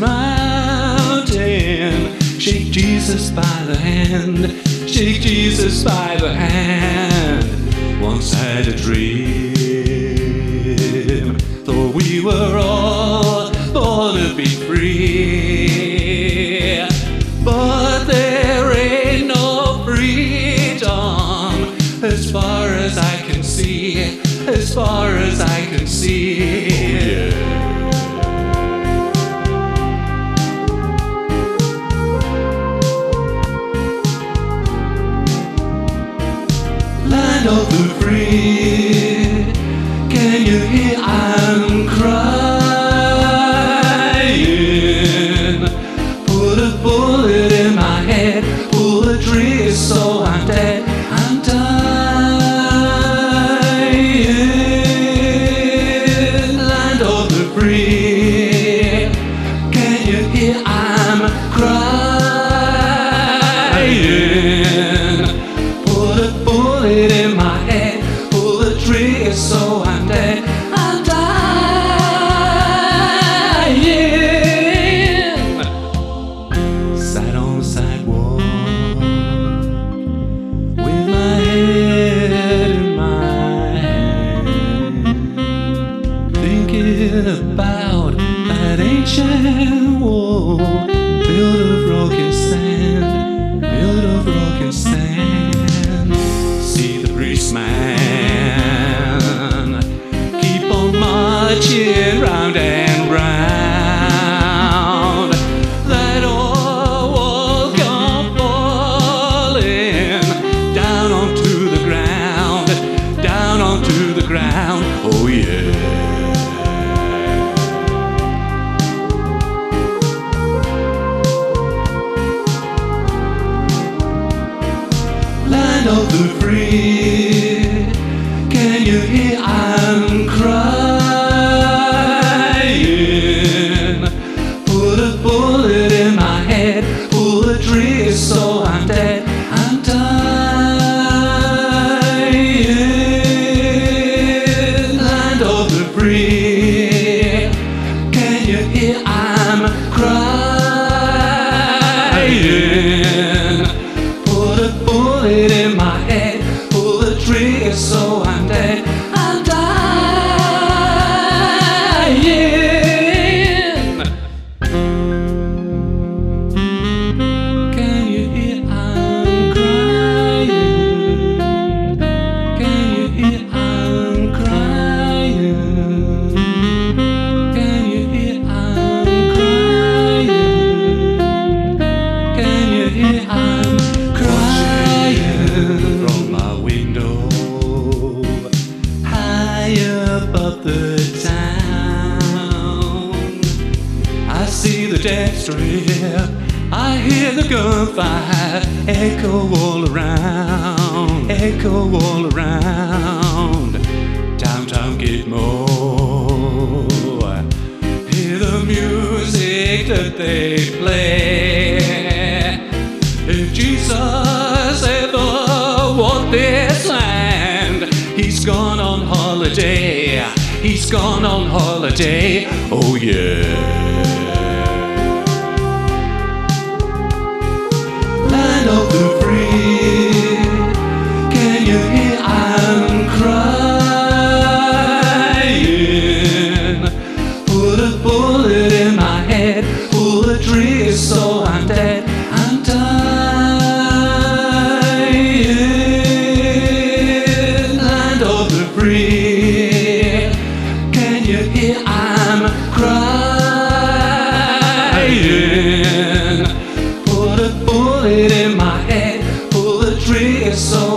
mountain. Shake Jesus by the hand, shake Jesus by the hand. Once had a dream, though we were all born to be free. But there ain't no freedom as far as I can see, as far as I can see. here I'm crying. land of the free. I hear the gunfire echo all around, echo all around. Downtown Tom Hear the music that they play. If Jesus ever walked this land, he's gone on holiday. He's gone on holiday. Oh, yeah. free. Can you hear? I'm crying. Put a bullet in my head, pull the trigger so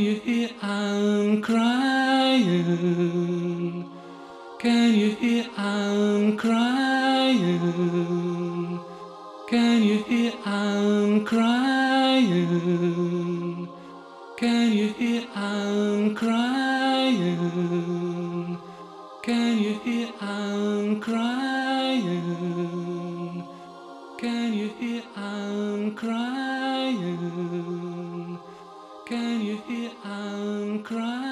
Can you hear I'm crying? Can you hear I'm crying? Can you hear I'm crying? Can you hear I'm crying? Can you hear I'm crying? cry.